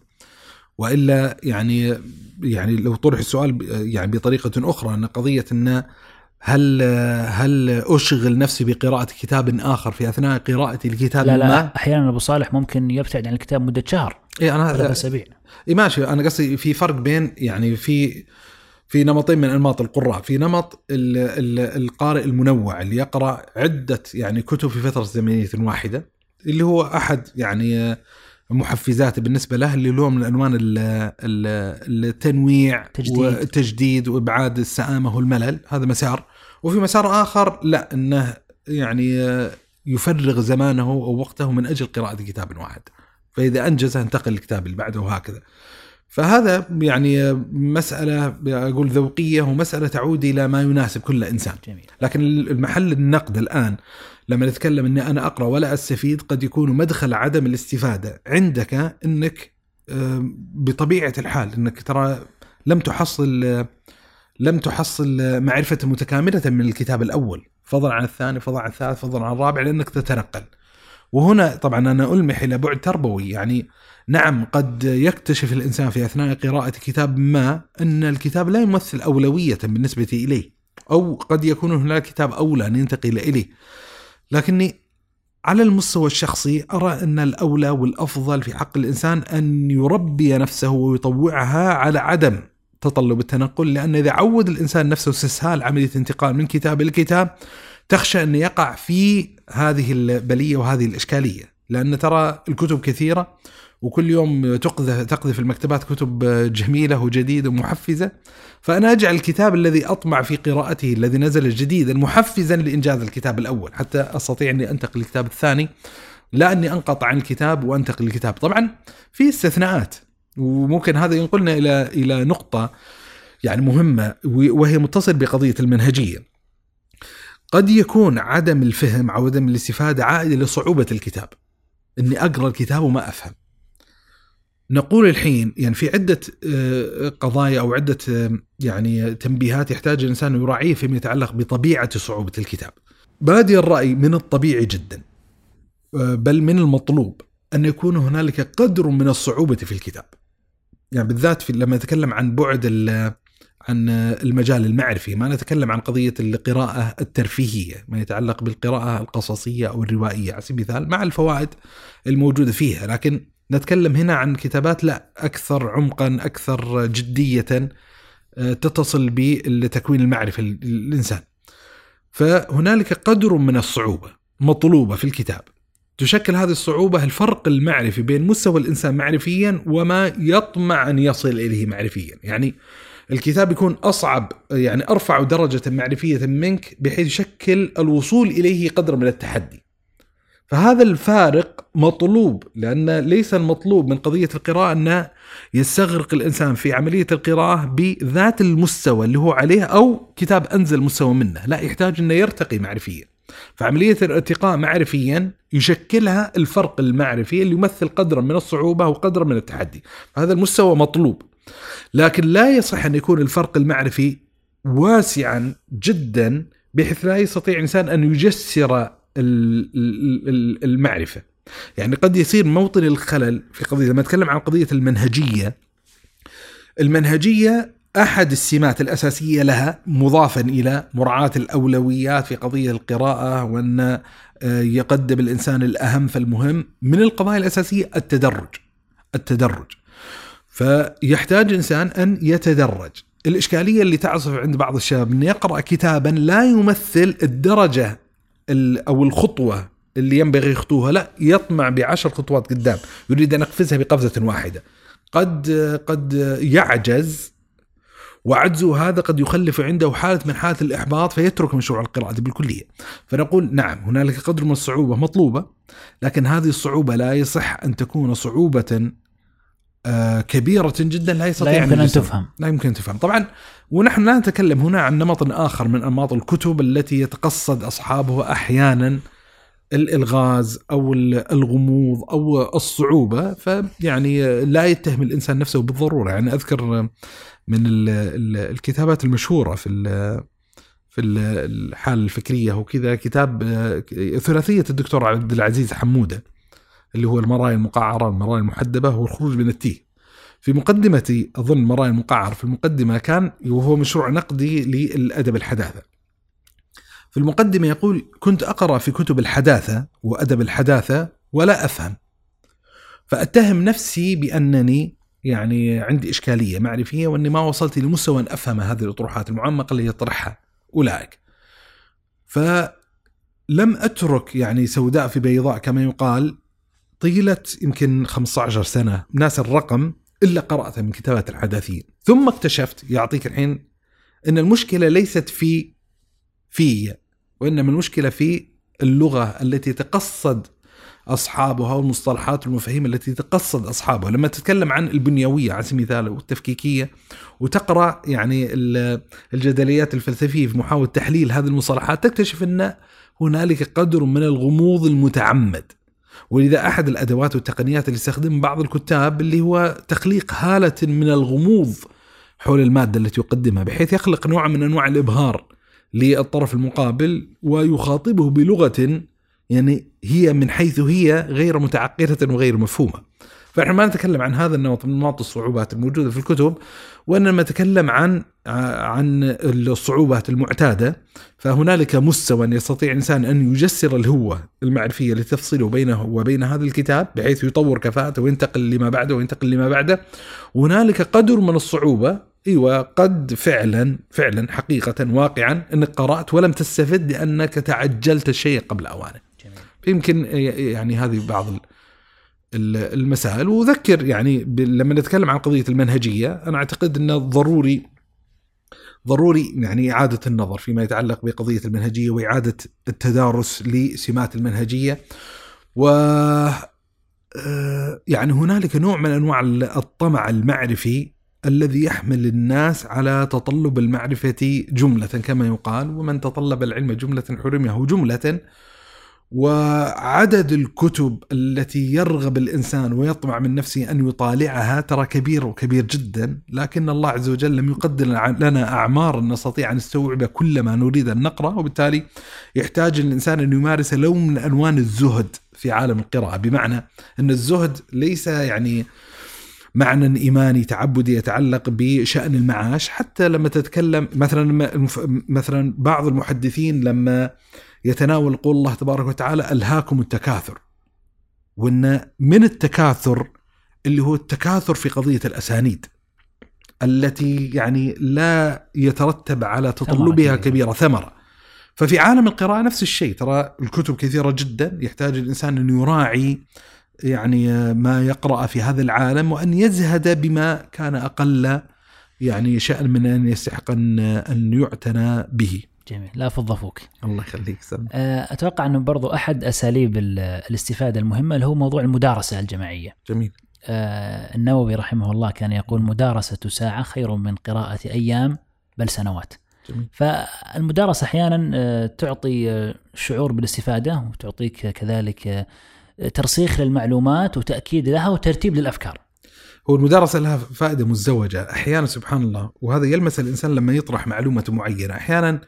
وإلا يعني يعني لو طرح السؤال يعني بطريقة أخرى إن قضية انه هل هل أشغل نفسي بقراءة كتاب آخر في أثناء قراءتي لكتاب لا لا ما؟ أحيانا أبو صالح ممكن يبتعد عن الكتاب مدة شهر. اي أنا ثلاث اسابيع اي ماشي. أنا قصدي في فرق بين يعني في في نمطين من أنماط القراء، في نمط ال ال القارئ المنوع اللي يقرأ عدة يعني كتب في فترة زمنية واحدة اللي هو أحد يعني محفزات بالنسبة له اللي هو من عنوان التنويع تجديد. والتجديد وإبعاد السآمة والملل، هذا مسار، وفي مسار آخر لا إنه يعني يفرغ زمانه أو وقته من أجل قراءة كتاب واحد. فإذا أنجز انتقل للكتاب اللي بعده وهكذا. فهذا يعني مسألة أقول ذوقية ومسألة تعود إلى ما يناسب كل إنسان. جميل. لكن المحل النقد الآن لما نتكلم أني أنا أقرأ ولا أستفيد قد يكون مدخل عدم الاستفادة عندك أنك بطبيعة الحال أنك ترى لم تحصل لم تحصل معرفة متكاملة من الكتاب الأول. فضلا عن الثاني فضلا عن الثالث فضلا عن الرابع لأنك تتنقل. وهنا طبعا أنا ألمح إلى بعد تربوي يعني نعم قد يكتشف الإنسان في أثناء قراءة كتاب ما أن الكتاب لا يمثل أولوية بالنسبة إليه أو قد يكون هناك كتاب أولى أن ينتقل إليه. لكني على المستوى الشخصي أرى أن الأولى والأفضل في حق الإنسان أن يربي نفسه ويطوعها على عدم تطلب التنقل لأن إذا عود الإنسان نفسه استسهال عملية انتقال من كتاب إلى كتاب تخشى أن يقع في هذه البلية وهذه الإشكالية لأن ترى الكتب كثيرة وكل يوم تقذف تقذف المكتبات كتب جميلة وجديدة ومحفزة. فأنا أجعل الكتاب الذي أطمع في قراءته الذي نزل جديدا محفزا لإنجاز الكتاب الأول. حتى أستطيع أني أنتقل للكتاب الثاني. لا أني أنقطع عن الكتاب وأنتقل للكتاب. طبعا في استثناءات وممكن هذا ينقلنا إلى إلى نقطة يعني مهمة وهي متصل بقضية المنهجية. قد يكون عدم الفهم أو عدم الاستفادة عائد لصعوبة الكتاب. إني أقرأ الكتاب وما أفهم. نقول الحين يعني في عدة آه، قضايا أو عدة آه، يعني تنبيهات يحتاج الإنسان أن يراعيها فيما يتعلق بطبيعة صعوبة الكتاب. بادي الرأي من الطبيعي جدا آه، بل من المطلوب أن يكون هنالك قدر من الصعوبة في الكتاب. يعني بالذات في لما نتكلم عن بعد عن المجال المعرفي ما نتكلم عن قضية القراءة الترفيهية ما يتعلق بالقراءة القصصية أو الروائية على سبيل المثال مع الفوائد الموجودة فيها لكن نتكلم هنا عن كتابات لا أكثر عمقا أكثر جدية آه، تتصل بتكوين المعرفه للانسان. فهنالك قدر من الصعوبة مطلوبة في الكتاب. تشكل هذه الصعوبة الفرق المعرفي بين مستوى الإنسان معرفيا وما يطمع أن يصل إليه معرفيا، يعني الكتاب يكون أصعب يعني أرفع درجة معرفية منك بحيث يشكل الوصول إليه قدر من التحدي. فهذا الفارق مطلوب لأن ليس المطلوب من قضية القراءة أن يستغرق الإنسان في عملية القراءة بذات المستوى اللي هو عليه أو كتاب أنزل مستوى منه. لا يحتاج أنه يرتقي معرفيا. فعملية الارتقاء معرفيا يشكلها الفرق المعرفي اللي يمثل قدرا من الصعوبة وقدرا من التحدي. هذا المستوى مطلوب. لكن لا يصح أن يكون الفرق المعرفي واسعا جدا بحيث لا يستطيع الإنسان أن يجسر المعرفة. يعني قد يصير موطن الخلل في قضية لما نتكلم عن قضية المنهجية المنهجية أحد السمات الأساسية لها مضافا إلى مراعاة الأولويات في قضية القراءة وأن آه، يقدم الإنسان الأهم فالمهم من القضايا الأساسية التدرج. التدرج. فيحتاج الانسان أن يتدرج. الإشكالية اللي تعصف عند بعض الشباب إنه يقرأ كتابا لا يمثل الدرجة أو الخطوة اللي ينبغي يخطوها. لا يطمع بعشر خطوات قدام. يريد أن يقفزها بقفزة واحدة. قد قد يعجز وعجزه هذا قد يخلف عنده حالة من حالة الإحباط فيترك مشروع القراءة بالكلية. فنقول نعم هنالك قدر من الصعوبة مطلوبة لكن هذه الصعوبة لا يصح أن تكون صعوبة كبيرة جدا لا يستطيع لا يمكن أن تفهم. لا يمكن أن تفهم. طبعا ونحن لا نتكلم هنا عن نمط آخر من أنماط الكتب التي يتقصد أصحابها أحيانا الإلغاز أو الغموض أو الصعوبة. فيعني لا يتهم الإنسان نفسه بالضرورة. يعني أذكر من الكتابات المشهورة في في الحالة الفكرية وكذا كتاب ثلاثية الدكتور عبد العزيز حمودة. اللي هو المرايا المقعرة المرايا المحدبة والخروج من التيه. في مقدمة أظن مرايا المقعر في المقدمة كان وهو مشروع نقدي للأدب الحداثة. في المقدمة يقول كنت أقرأ في كتب الحداثة وأدب الحداثة ولا أفهم. فأتهم نفسي بأنني يعني عندي إشكالية معرفية وأني ما وصلت لمستوى أن أفهم هذه الأطروحات المعمقة اللي يطرحها أولئك. فلم أترك يعني سوداء في بيضاء كما يقال طيلة يمكن 15 سنة. ناس الرقم إلا قرأته من كتابات الحداثيين. ثم اكتشفت يعطيك الحين أن المشكلة ليست في في وإنما المشكلة في اللغة التي تقصد أصحابها والمصطلحات والمفاهيم التي تقصد أصحابها. لما تتكلم عن البنيوية على سبيل المثال والتفكيكية وتقرأ يعني الجدليات الفلسفية في محاولة تحليل هذه المصطلحات تكتشف أن هنالك قدر من الغموض المتعمد. ولذا أحد الأدوات والتقنيات اللي يستخدمها بعض الكتاب اللي هو تخليق هالة من الغموض حول المادة التي يقدمها بحيث يخلق نوع من أنواع الإبهار للطرف المقابل ويخاطبه بلغة يعني هي من حيث هي غير متعقدة وغير مفهومة. فإحنا ما نتكلم عن هذا النمط من انماط الصعوبات الموجودة في الكتب وإنما نتكلم عن عن الصعوبات المعتادة. فهنالك مستوى يستطيع الانسان أن يجسر الهوة المعرفية لتفصله بينه وبين هذا الكتاب بحيث يطور كفاءته وينتقل لما بعده وينتقل لما بعده. وهنالك قدر من الصعوبة إيوه قد فعلا فعلا حقيقة واقعا إنك قرأت ولم تستفد لأنك تعجلت الشيء قبل أوانه. فيمكن يعني هذه بعض المسائل. واذكر يعني لما نتكلم عن قضية المنهجية أنا أعتقد إنه ضروري ضروري يعني إعادة النظر فيما يتعلق بقضية المنهجية وإعادة التدارس لسمات المنهجية. و آه، يعني هنالك نوع من أنواع الطمع المعرفي الذي يحمل الناس على تطلب المعرفة جملة كما يقال ومن تطلب العلم جملة حرمه جملة وعدد الكتب التي يرغب الإنسان ويطمع من نفسه أن يطالعها ترى كبير وكبير جدا، لكن الله عز وجل لم يقدر لنا أعمار نستطيع أن نستوعب كل ما نريد أن نقرأ، وبالتالي يحتاج الإنسان أن يمارس لون من ألوان الزهد في عالم القراءة، بمعنى أن الزهد ليس يعني معنى إيماني تعبدي يتعلق بشأن المعاش، حتى لما تتكلم مثلا مثلا بعض المحدثين لما يتناول قول الله تبارك وتعالى ألهاكم التكاثر. وأن من التكاثر اللي هو التكاثر في قضية الأسانيد التي يعني لا يترتب على تطلبها كبيرة. ثمرة. ففي عالم القراءة نفس الشيء ترى الكتب كثيرة جدا يحتاج الإنسان أن يراعي يعني ما يقرأ في هذا العالم وأن يزهد بما كان أقل يعني شأن من أن يستحق أن يعتنى به. جميل. لا فض فوك الله يخليك سلام. آه، أتوقع أنه برضو أحد أساليب الاستفادة المهمة اللي هو موضوع المدارسة الجماعية. جميل. آه، النووي رحمه الله كان يقول مدارسة ساعة خير من قراءة أيام بل سنوات. جميل. فالمدارسة أحيانا آه، تعطي شعور بالاستفادة وتعطيك كذلك ترسيخ للمعلومات وتأكيد لها وترتيب للأفكار. هو المدارسة لها فائدة مزدوجة أحيانا سبحان الله وهذا يلمس الإنسان لما يطرح معلومة معينة. أحيانا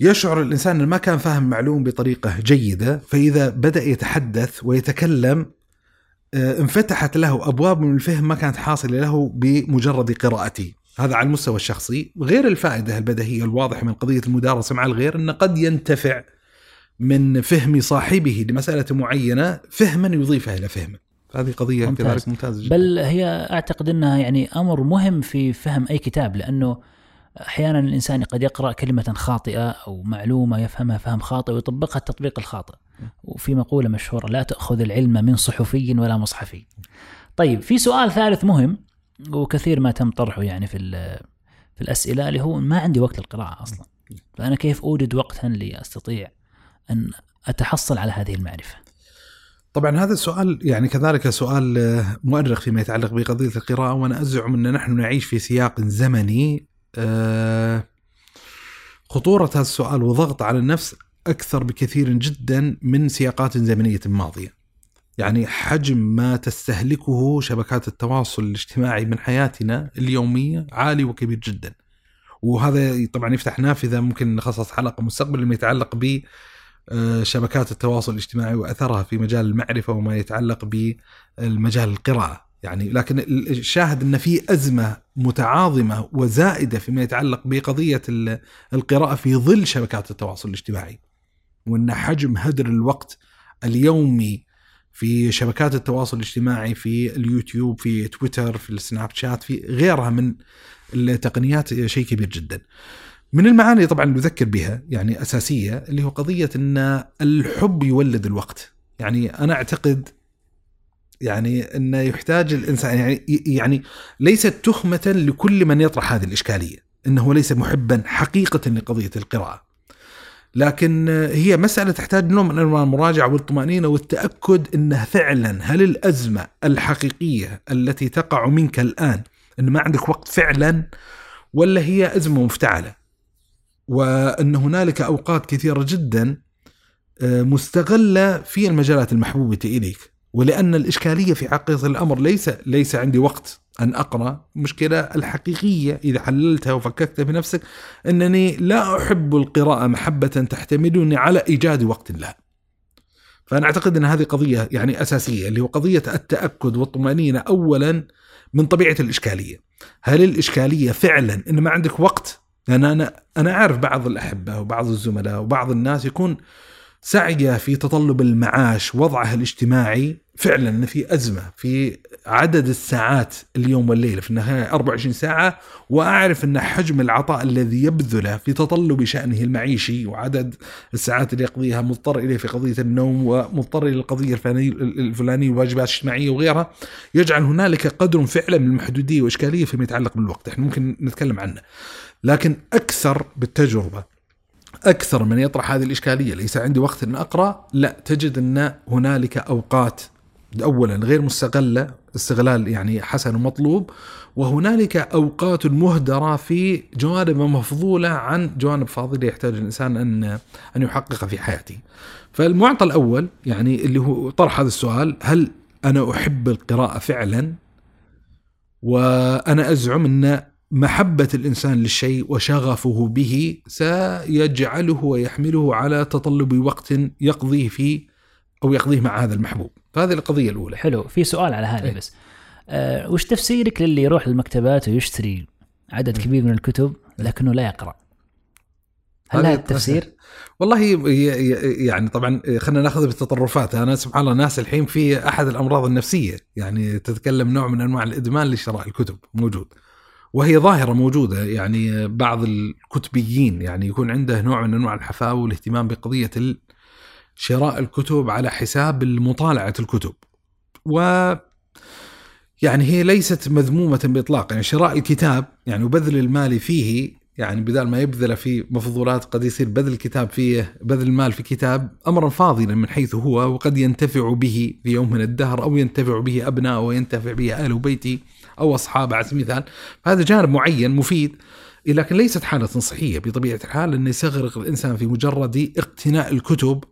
يشعر الإنسان إنه ما كان فاهم معلوم بطريقة جيدة فإذا بدأ يتحدث ويتكلم آه، انفتحت له أبواب من الفهم ما كانت حاصلة له بمجرد قراءته. هذا على المستوى الشخصي. غير الفائدة البديهية الواضحة من قضية المدارسة مع الغير إنه قد ينتفع من فهم صاحبه لمسألة معينة فهما يضيفها إلى فهمه. هذه قضية ممتاز. كذلك ممتازة جدا. بل هي أعتقد إنها يعني أمر مهم في فهم أي كتاب لأنه أحيانا الإنسان قد يقرأ كلمة خاطئة أو معلومة يفهمها فهم خاطئ ويطبقها التطبيق الخاطئ. وفي مقولة مشهورة لا تأخذ العلم من صحفي ولا مصحفي. طيب في سؤال ثالث مهم وكثير ما تم طرحه يعني في في الأسئلة اللي هو ما عندي وقت للقراءة أصلا. فأنا كيف أوجد وقتا لاستطيع أن أتحصل على هذه المعرفة؟ طبعا هذا السؤال يعني كذلك سؤال مؤرخ فيما يتعلق بقضية القراءة وأنا أزعم أن نحن نعيش في سياق زمني خطورة هذا السؤال وضغط على النفس أكثر بكثير جدا من سياقات زمنية ماضية. يعني حجم ما تستهلكه شبكات التواصل الاجتماعي من حياتنا اليومية عالي وكبير جدا. وهذا طبعا يفتح نافذة ممكن نخصص حلقة مستقبل ما يتعلق ب آه، شبكات التواصل الاجتماعي وأثرها في مجال المعرفة وما يتعلق بالمجال القراءة. يعني لكن الشاهد أن في أزمة متعاظمة وزائدة فيما يتعلق بقضية القراءة في ظل شبكات التواصل الاجتماعي وأن حجم هدر الوقت اليومي في شبكات التواصل الاجتماعي في اليوتيوب في تويتر في السناب شات في غيرها من التقنيات شيء كبير جدا. من المعاني طبعا نذكر بها يعني أساسية اللي هو قضية أن الحب يولد الوقت. يعني أنا أعتقد يعني إنه يحتاج الإنسان يعني يعني ليست تهمة لكل من يطرح هذه الإشكالية إنه ليس محبا حقيقة لقضية القراءة. لكن هي مسألة تحتاج نوع من أنواع المراجعة والطمأنينة والتأكد أنه فعلا هل الأزمة الحقيقية التي تقع منك الآن أن ما عندك وقت فعلا ولا هي أزمة مفتعلة؟ وأن هنالك أوقات كثيرة جدا آه، مستغلة في المجالات المحبوبة إليك. ولأن الإشكالية في حقيقة الأمر ليس ليس عندي وقت أن أقرأ المشكلة الحقيقية إذا حللتها وفككتها بنفسك أنني لا أحب القراءة محبة تحتملني على إيجاد وقت لها فأنا أعتقد إن هذه قضية يعني أساسية اللي هو قضية التأكد والطمأنينة اولا من طبيعة الإشكالية. هل الإشكالية فعلا إن ما عندك وقت؟ لأن أنا أنا أعرف بعض الأحبة وبعض الزملاء وبعض الناس يكون سعيه في تطلب المعاش وضعها الاجتماعي فعلا في أزمة في عدد الساعات اليوم والليله في النهاية 24 ساعة وأعرف أن حجم العطاء الذي يبذله في تطلب شأنه المعيشي وعدد الساعات اللي يقضيها مضطر إليه في قضية النوم ومضطر إلى القضية الفلانية والواجبات الاجتماعية وغيرها يجعل هنالك قدر فعلا من المحدودية وإشكالية فيما يتعلق بالوقت. إحنا ممكن نتكلم عنه لكن أكثر بالتجربة أكثر من يطرح هذه الإشكالية ليس عندي وقت إن أقرأ لا تجد أن هنالك أوقات اولا غير مستغلة استغلال يعني حسن ومطلوب وهنالك أوقات مهدرة في جوانب مفضولة عن جوانب فاضلة يحتاج الإنسان أن أن يحققها في حياته. فالمعطى الأول يعني اللي هو طرح هذا السؤال هل أنا أحب القراءة فعلا؟ وأنا أزعم أن محبة الإنسان للشيء وشغفه به سيجعله ويحمله على تطلب وقت يقضيه فيه أو يقضيه مع هذا المحبوب. فهذه القضية الأولى. حلو. في سؤال على هذه بس. أه وش تفسيرك للي يروح للمكتبات ويشتري عدد كبير من الكتب لكنه لا يقرأ؟ هل هذا التفسير؟ والله يعني طبعا خلينا نأخذ بالتطرفات. أنا سبحان الله ناس الحين في أحد الأمراض النفسية. يعني تتكلم نوع من أنواع الإدمان لشراء الكتب. موجود. وهي ظاهرة موجودة يعني بعض الكتبيين يعني يكون عنده نوع من أنواع الحفاوة والاهتمام بقضية شراء الكتب على حساب مطالعة الكتب. و يعني هي ليست مذمومة بإطلاق يعني شراء الكتاب يعني وبذل المال فيه يعني بدل ما يبذل في مفضولات قد يصير بذل الكتاب فيه بذل المال في كتاب امرا فاضلا من حيث هو وقد ينتفع به في يوم من الدهر أو ينتفع به أبناء وينتفع به أهل بيتي أو أصحابه على سبيل المثال. فهذا جانب معين مفيد لكن ليست حالة صحية بطبيعة الحال إنه يستغرق الإنسان في مجرد اقتناء الكتب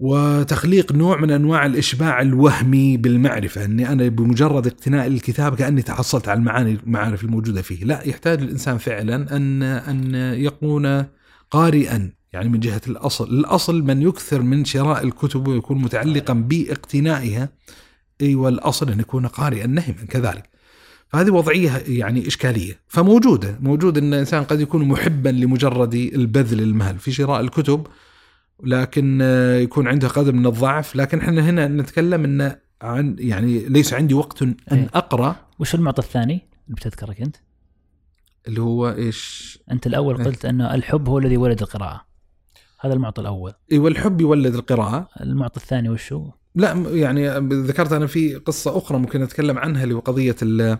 وتخليق نوع من أنواع الإشباع الوهمي بالمعرفة. إني أنا بمجرد اقتناء الكتاب كأني تحصلت على المعاني المعارف الموجودة فيه، لا يحتاج الإنسان فعلا أن أن يكون قارئا يعني من جهة الأصل، الأصل من يكثر من شراء الكتب ويكون متعلقا بإقتنائها. أيوه الاصل أن يكون قارئا نهما كذلك. فهذه وضعية يعني إشكالية، فموجودة، موجود أن الإنسان قد يكون محبا لمجرد البذل المال في شراء الكتب لكن يكون عنده قدر من الضعف، لكن إحنا هنا نتكلم انه عن يعني ليس عندي وقت أن إيه. أقرأ وش المعطى الثاني اللي بتذكرك أنت؟ اللي هو إيش؟ أنت الأول. قلت انه الحب هو الذي ولد القراءة. هذا المعطى الأول. أيوه الحب يولد القراءة. المعطى الثاني وش هو؟ لا يعني ذكرت أنا في قصة أخرى ممكن نتكلم عنها اللي هو قضية ال-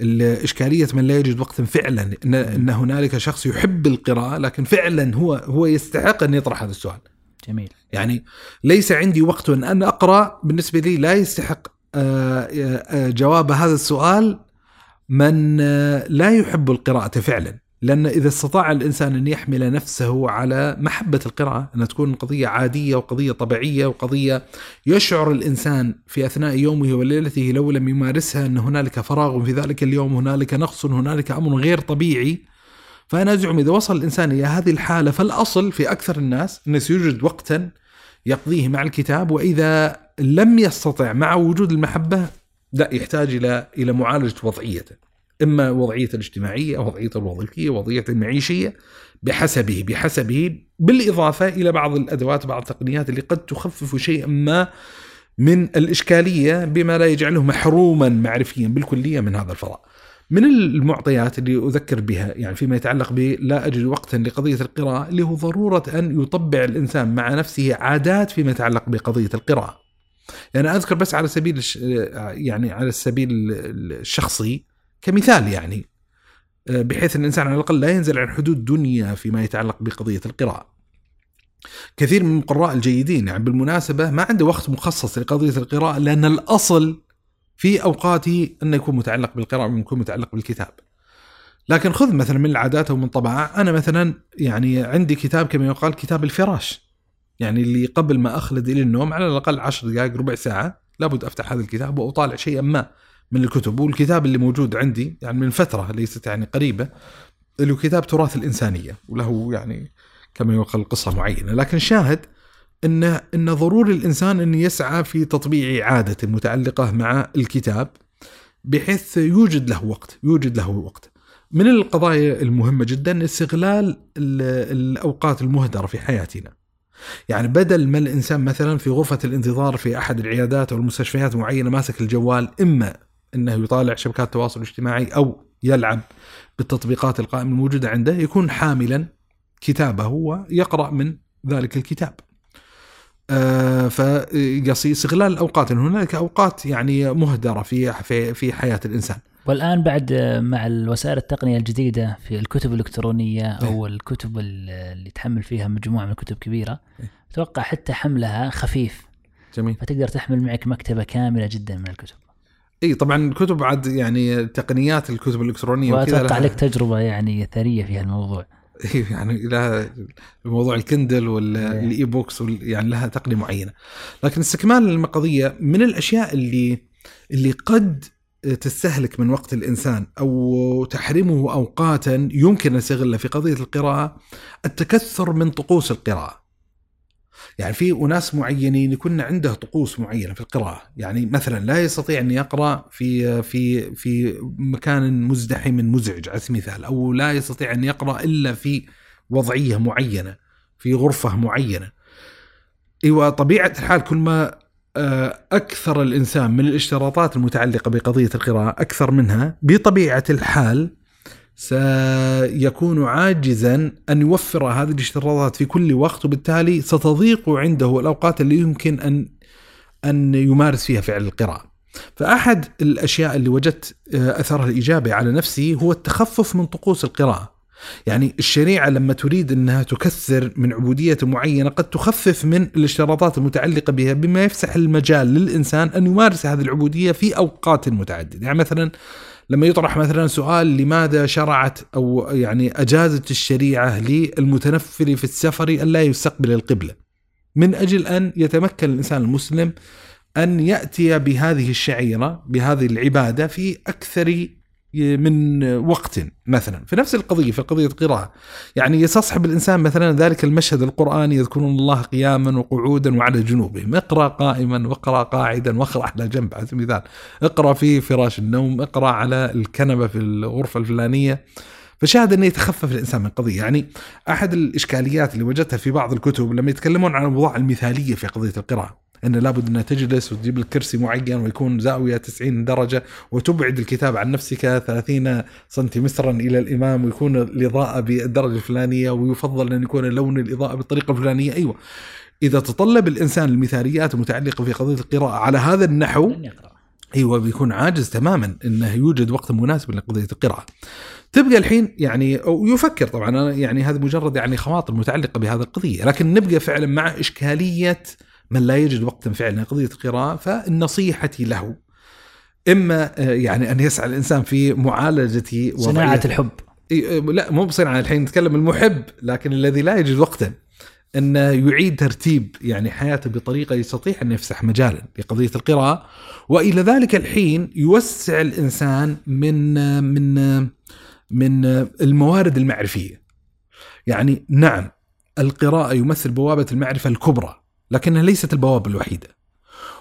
الاشكاليه من لا يجد وقت فعلا إن إن هنالك شخص يحب القراءة لكن فعلا هو هو يستحق أن يطرح هذا السؤال. جميل. يعني ليس عندي وقت أن أقرأ بالنسبة لي لا يستحق آه، آه، جواب هذا السؤال من آه، لا يحب القراءة فعلا. لأن إذا استطاع الإنسان أن يحمل نفسه على محبة القراءة أن تكون قضية عادية وقضية طبيعية وقضية يشعر الإنسان في أثناء يومه وليلته لو لم يمارسها أن هنالك فراغ في ذلك اليوم هنالك نقص هنالك أمر غير طبيعي فأنا أزعم إذا وصل الإنسان إلى هذه الحالة فالأصل في أكثر الناس أنه سيوجد وقتا يقضيه مع الكتاب وإذا لم يستطع مع وجود المحبة لا يحتاج إلى إلى معالجة وضعيته. إما وضعيته الاجتماعية وضعيته الوظيفية وضعيته المعيشية بحسبه بحسبه بالإضافة إلى بعض الأدوات بعض التقنيات اللي قد تخفف شيئا ما من الإشكالية بما لا يجعله محروما معرفيا بالكلية من هذا الفضاء. من المعطيات اللي أذكر بها يعني فيما يتعلق ب لا أجد وقتا لقضية القراءة اللي هو ضرورة أن يطبع الإنسان مع نفسه عادات فيما يتعلق بقضية القراءة. يعني أذكر بس على سبيل يعني على السبيل الشخصي كمثال يعني آه، بحيث إن الإنسان على الأقل لا ينزل عن حدود دنيا فيما يتعلق بقضية القراءة. كثير من القراء الجيدين يعني بالمناسبة ما عنده وقت مخصص لقضية القراءة لأن الأصل في أوقاته أنه يكون متعلق بالقراءة ويكون متعلق بالكتاب. لكن خذ مثلا من العادات أو من أنا مثلا يعني عندي كتاب كما يقال كتاب الفراش. يعني اللي قبل ما أخلد إلى النوم على الأقل عشر دقائق ربع ساعة لابد أفتح هذا الكتاب وأطالع شيئا ما من الكتب والكتاب اللي موجود عندي يعني من فترة ليست يعني قريبة اللي هو كتاب تراث الإنسانية وله يعني كما يقال قصة معينة لكن شاهد انه إن ضروري الإنسان انه يسعى في تطبيع عادة متعلقة مع الكتاب بحيث يوجد له وقت، يوجد له وقت. من القضايا المهمة جدا استغلال ال- الأوقات المهدرة في حياتنا. يعني بدل ما الإنسان مثلا في غرفة الانتظار في أحد العيادات أو المستشفيات معينة ماسك الجوال إما إنه يطالع شبكات التواصل الاجتماعي أو يلعب بالتطبيقات القائمة الموجودة عنده يكون حاملا كتابه ويقرأ من ذلك الكتاب. آه فيصير استغلال الأوقات إن هنالك أوقات يعني مهدرة في في في حياة الإنسان. والآن بعد آه، مع الوسائل التقنية الجديدة في الكتب الإلكترونية إيه. أو الكتب ال- اللي تحمل فيها مجموعة من الكتب كبيرة إيه. أتوقع حتى حملها خفيف جميل. فتقدر تحمل معك مكتبة كاملة جدا من الكتب إي طبعا الكتب عاد يعني تقنيات الكتب الإلكترونية وكذا وأتوقع لك تجربة يعني ثرية في هالموضوع إيه يعني لها موضوع ال Kindle إيه. وال iBooks وال- يعني لها تقنية معينة لكن استكمال القضية من الأشياء اللي اللي قد تستهلك من وقت الإنسان أو تحرمه اوقاتا يمكن أن يستغلها في قضية القراءة التكثر من طقوس القراءة. يعني في أناس معينين يكون عنده طقوس معينة في القراءة، يعني مثلا لا يستطيع أن يقرأ في في في مكان مزدحم مزعج على سبيل المثال، أو لا يستطيع أن يقرأ إلا في وضعية معينة، في غرفة معينة. إيوه طبيعة الحال كل ما آه، أكثر الإنسان من الاشتراطات المتعلقة بقضية القراءة أكثر منها بطبيعة الحال سيكون عاجزا أن يوفر هذه الاشتراطات في كل وقت وبالتالي ستضيق عنده الأوقات اللي يمكن ان أن يمارس فيها فعل القراءة. فأحد الأشياء اللي وجدت آه، أثرها الإيجابي على نفسي هو التخفف من طقوس القراءة. يعني الشريعة لما تريد أنها تكثر من عبودية معينة قد تخفف من الاشتراطات المتعلقة بها بما يفسح المجال للإنسان أن يمارس هذه العبودية في أوقات متعددة، يعني مثلا لما يطرح مثلا سؤال لماذا شرعت أو يعني أجازت الشريعة للمتنفل في السفر أن لا يستقبل القبلة. من أجل أن يتمكن الإنسان المسلم أن يأتي بهذه الشعيرة بهذه العبادة في أكثر من وقت مثلا. في نفس القضية في قضية القراءه يعني يستصحب الإنسان مثلا ذلك المشهد القرآني يذكرون الله قياما وقعودا وعلى جنوبهم. اقرأ قائما واقرأ قاعدا واقرأ على جنب. على سبيل المثال اقرأ في فراش النوم اقرأ على الكنبة في الغرفة الفلانية. فشاهد أنه يتخفف الإنسان من قضية. يعني أحد الإشكاليات اللي وجدتها في بعض الكتب لما يتكلمون عن الاوضاع المثالية في قضية القراءة. إنه لابد انها تجلس وتجيب لك كرسي معين ويكون زاوية 90 درجة وتبعد الكتاب عن نفسك 30 سنتيمترا إلى الإمام ويكون الإضاءة بالدرجة الفلانية ويفضل أن يكون لون الإضاءة بالطريقة الفلانية. أيوه. إذا تطلب الإنسان المثاليات المتعلقة في قضية القراءة على هذا النحو أيوه بيكون عاجز تماما إنه يوجد وقت مناسب لقضية القراءة. تبقى الحين يعني أو يفكر طبعا أنا يعني هذا مجرد يعني خواطر متعلقة بهذه القضية، لكن نبقى فعلا مع إشكالية من لا يجد وقتا فعلا قضية القراءة فنصيحتي له. إما آه، يعني أن يسعى الإنسان في معالجة صناعة وضعية- الحب إيه، لا مو بصناعة الحين نتكلم المحب لكن الذي لا يجد وقتا. انه يعيد ترتيب يعني حياته بطريقة يستطيع أن يفسح مجالا لقضية القراءة. وإلى ذلك الحين يوسع الإنسان من من من الموارد المعرفية. يعني نعم القراءة يمثل بوابة المعرفة الكبرى. لكنها ليست البوابة الوحيدة.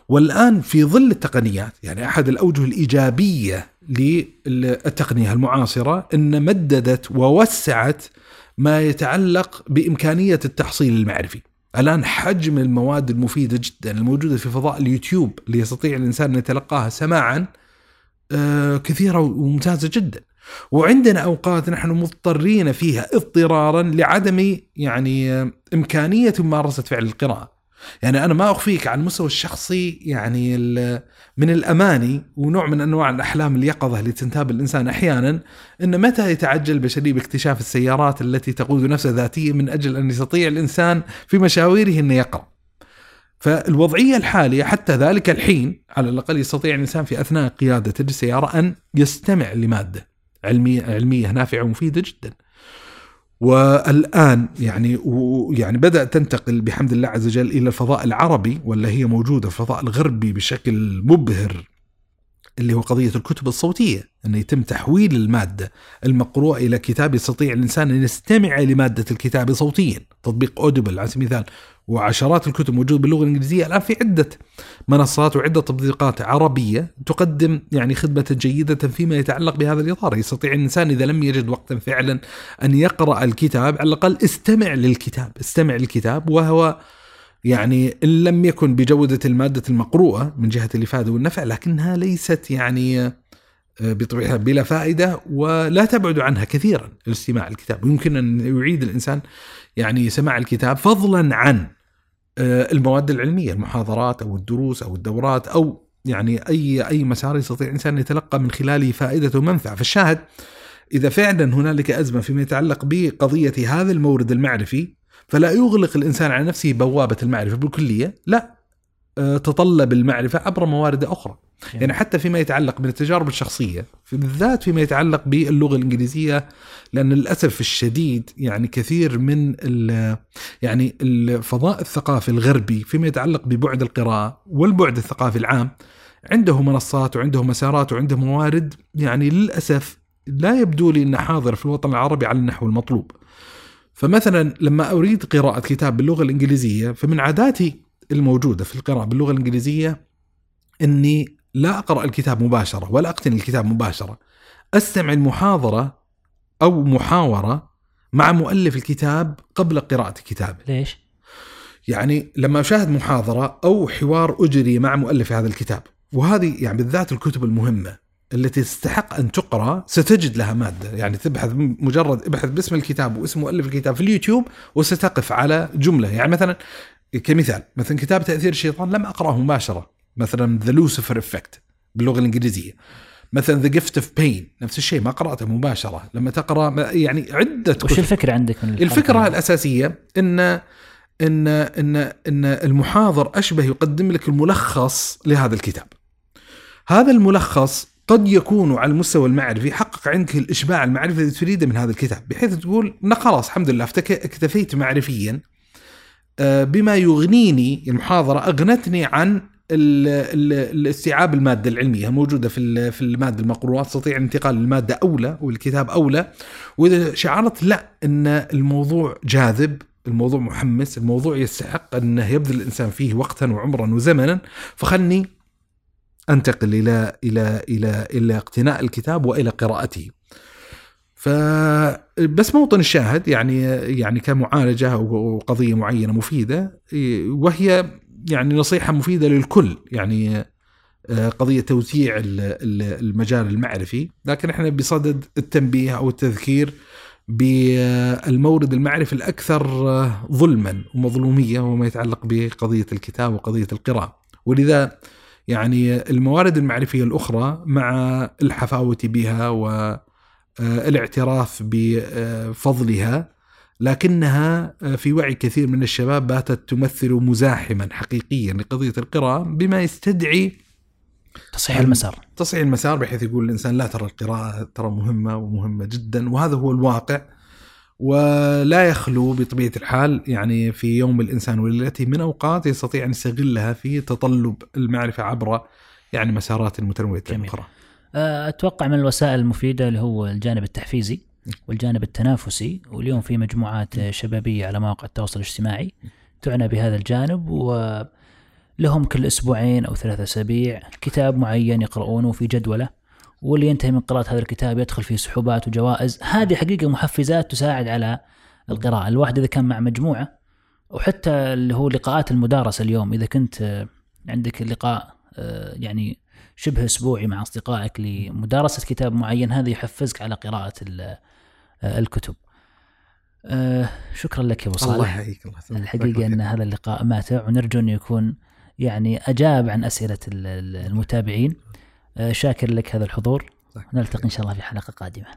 والآن في ظل التقنيات يعني أحد الأوجه الإيجابية للتقنية المعاصرة إن مددت ووسعت ما يتعلق بإمكانية التحصيل المعرفي. الآن حجم المواد المفيدة جدا الموجودة في فضاء اليوتيوب اللي يستطيع الإنسان أن يتلقاها سماعا آه، كثيرة وممتازة جدا. وعندنا أوقات نحن مضطرين فيها اضطرارا لعدم يعني آه، إمكانية ممارسة فعل القراءة. يعني أنا ما أخفيك على المستوى الشخصي يعني من الأماني ونوع من أنواع الأحلام اليقظة اللي تنتاب الإنسان أحيانا إن متى يتعجل البشريه باكتشاف السيارات التي تقود نفسها ذاتيا من أجل أن يستطيع الإنسان في مشاويره انه يقرا. فالوضعية الحالية حتى ذلك الحين على الأقل يستطيع الإنسان في أثناء قيادته للسياره أن يستمع لمادة علمية علمية نافعة ومفيدة جدا. والآن يعني ويعني بدا تنتقل بحمد الله عز وجل إلى الفضاء العربي ولا هي موجودة في الفضاء الغربي بشكل مبهر اللي هو قضية الكتب الصوتية. أنه يتم تحويل المادة المقروءة إلى كتاب يستطيع الإنسان أن يستمع لمادة الكتاب صوتيا. تطبيق أوديبل على سبيل المثال وعشرات الكتب موجودة باللغة الإنجليزية الآن في عدة منصات وعدة تطبيقات عربية تقدم يعني خدمة جيدة فيما يتعلق بهذا الإطار. يستطيع الإنسان إذا لم يجد وقتا فعلا أن يقرأ الكتاب على الأقل استمع للكتاب استمع للكتاب وهو يعني إن لم يكن بجودة المادة المقروءة من جهة الإفادة والنفع لكنها ليست يعني بطبيعتها بلا فائدة ولا تبعد عنها كثيرا الاستماع الكتاب يمكن أن يعيد الإنسان يعني سماع الكتاب فضلا عن آه، المواد العلمية المحاضرات أو الدروس أو الدورات أو يعني أي أي مسار يستطيع الإنسان يتلقى من خلاله فائدة ومنفعة. فالشاهد إذا فعلا هنالك أزمة فيما يتعلق بقضية هذا المورد المعرفي فلا يغلق الإنسان على نفسه بوابة المعرفة بالكلية، لا آه، تطلب المعرفة عبر موارد يعني حتى فيما يتعلق بالتجارب الشخصية بالذات فيما يتعلق باللغة الإنجليزية لأن للأسف الشديد يعني كثير من ال يعني الفضاء الثقافي الغربي فيما يتعلق ببعد القراءة والبعد الثقافي العام عنده منصات وعنده مسارات وعنده موارد يعني للأسف لا يبدو لي انها حاضره في الوطن العربي على النحو المطلوب. فمثلا لما أريد قراءة كتاب باللغة الإنجليزية فمن عاداتي الموجودة في القراءة باللغة الإنجليزية إني لا أقرأ الكتاب مباشرة ولا أقتني الكتاب مباشرة. أستمع المحاضرة أو محاورة مع مؤلف الكتاب قبل قراءة الكتاب. ليش؟ يعني لما أشاهد محاضرة أو حوار أجري مع مؤلف هذا الكتاب وهذه يعني بالذات الكتب المهمة التي تستحق أن تقرأ ستجد لها مادة. يعني تبحث مجرد ابحث باسم الكتاب واسم مؤلف الكتاب في اليوتيوب وستقف على جملة. يعني مثلا كمثال مثلا كتاب تأثير الشيطان لم أقرأه مباشرة. مثلا The Lucifer Effect باللغة الإنجليزية. مثلا The Gift of Pain نفس الشيء ما قرأته مباشرة. لما تقرأ يعني عدة وش الفكرة عندك من الفكرة الأساسية ان ان ان إن المحاضر أشبه يقدم لك الملخص لهذا الكتاب. هذا الملخص قد يكون على المستوى المعرفي حقق عندك الإشباع المعرفي الذي تريده من هذا الكتاب بحيث تقول ان خلاص الحمد لله اكتفيت معرفيا. آه، بما يغنيني المحاضرة أغنتني عن الاستيعاب المادة العلمية الموجوده في في المادة المقروءة استطيع الانتقال للمادة أولى والكتاب أولى وإذا شعرت لا إن الموضوع جاذب الموضوع محمس الموضوع يستحق انه يبذل الإنسان فيه وقتا وعمرا وزمنا فخلني أنتقل إلى إلى إلى إلى اقتناء الكتاب وإلى قراءته. فبس موطن الشاهد يعني يعني كمعالجة أو قضية معينة مفيدة وهي يعني نصيحة مفيدة للكل يعني آه، قضية توسيع المجال المعرفي. لكن إحنا بصدد التنبيه أو التذكير بالمورد المعرفي الأكثر ظلما ومظلومية وما يتعلق بقضية الكتاب وقضية القراءة. ولذا يعني الموارد المعرفية الأخرى مع الحفاوة بها والاعتراف بفضلها لكنها في وعي كثير من الشباب باتت تمثل مزاحما حقيقيا لقضية القراءة بما يستدعي تصحيح المسار. تصحيح المسار بحيث يقول الإنسان لا ترى القراءة ترى مهمة ومهمة جدا وهذا هو الواقع. ولا يخلو بطبيعة الحال يعني في يوم الإنسان وليلته من أوقات يستطيع أن يستغلها في تطلب المعرفة عبر يعني مسارات متنوعة أخرى أه، أتوقع من الوسائل المفيدة اللي هو الجانب التحفيزي. والجانب التنافسي واليوم في مجموعات شبابية على مواقع التواصل الاجتماعي تعنى بهذا الجانب ولهم كل أسبوعين أو ثلاثة أسابيع كتاب معين يقرؤونه في جدولة واللي ينتهي من قراءة هذا الكتاب يدخل في سحوبات وجوائز. هذه حقيقة محفزات تساعد على القراءة. الواحد إذا كان مع مجموعة وحتى اللي هو لقاءات المدارسة اليوم إذا كنت عندك لقاء يعني شبه أسبوعي مع أصدقائك لمدارسة كتاب معين هذا يحفزك على قراءة الكتب. آه، شكرا لك يا أبو صالح. الله يحييك الله الحقيقة أن هذا اللقاء ماتع ونرجو انه يكون يعني أجاب عن أسئلة المتابعين. آه، شاكر لك هذا الحضور. نلتقي إن شاء الله في حلقة قادمة.